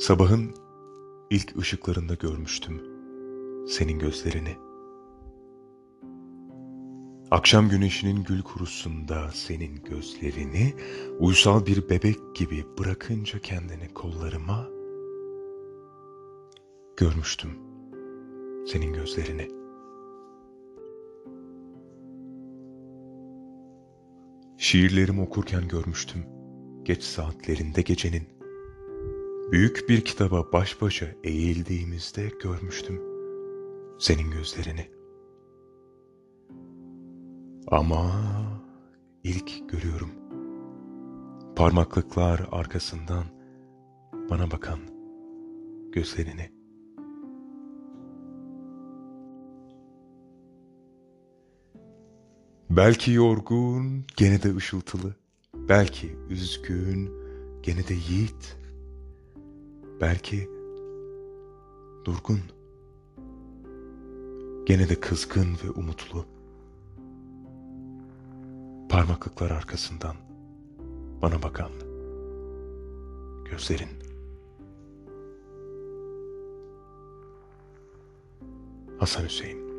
Sabahın ilk ışıklarında görmüştüm senin gözlerini. Akşam güneşinin gül kurusunda senin gözlerini uysal bir bebek gibi bırakınca kendini kollarıma görmüştüm senin gözlerini. Şiirlerimi okurken görmüştüm geç saatlerinde gecenin. Büyük bir kitaba baş başa eğildiğimizde görmüştüm senin gözlerini. Ama ilk görüyorum. Parmaklıklar arkasından bana bakan gözlerini. Belki yorgun, gene de ışıltılı. Belki üzgün, gene de yiğit. Belki durgun, gene de kızgın ve umutlu. Parmaklıklar arkasından bana bakan gözlerin. Hasan Hüseyin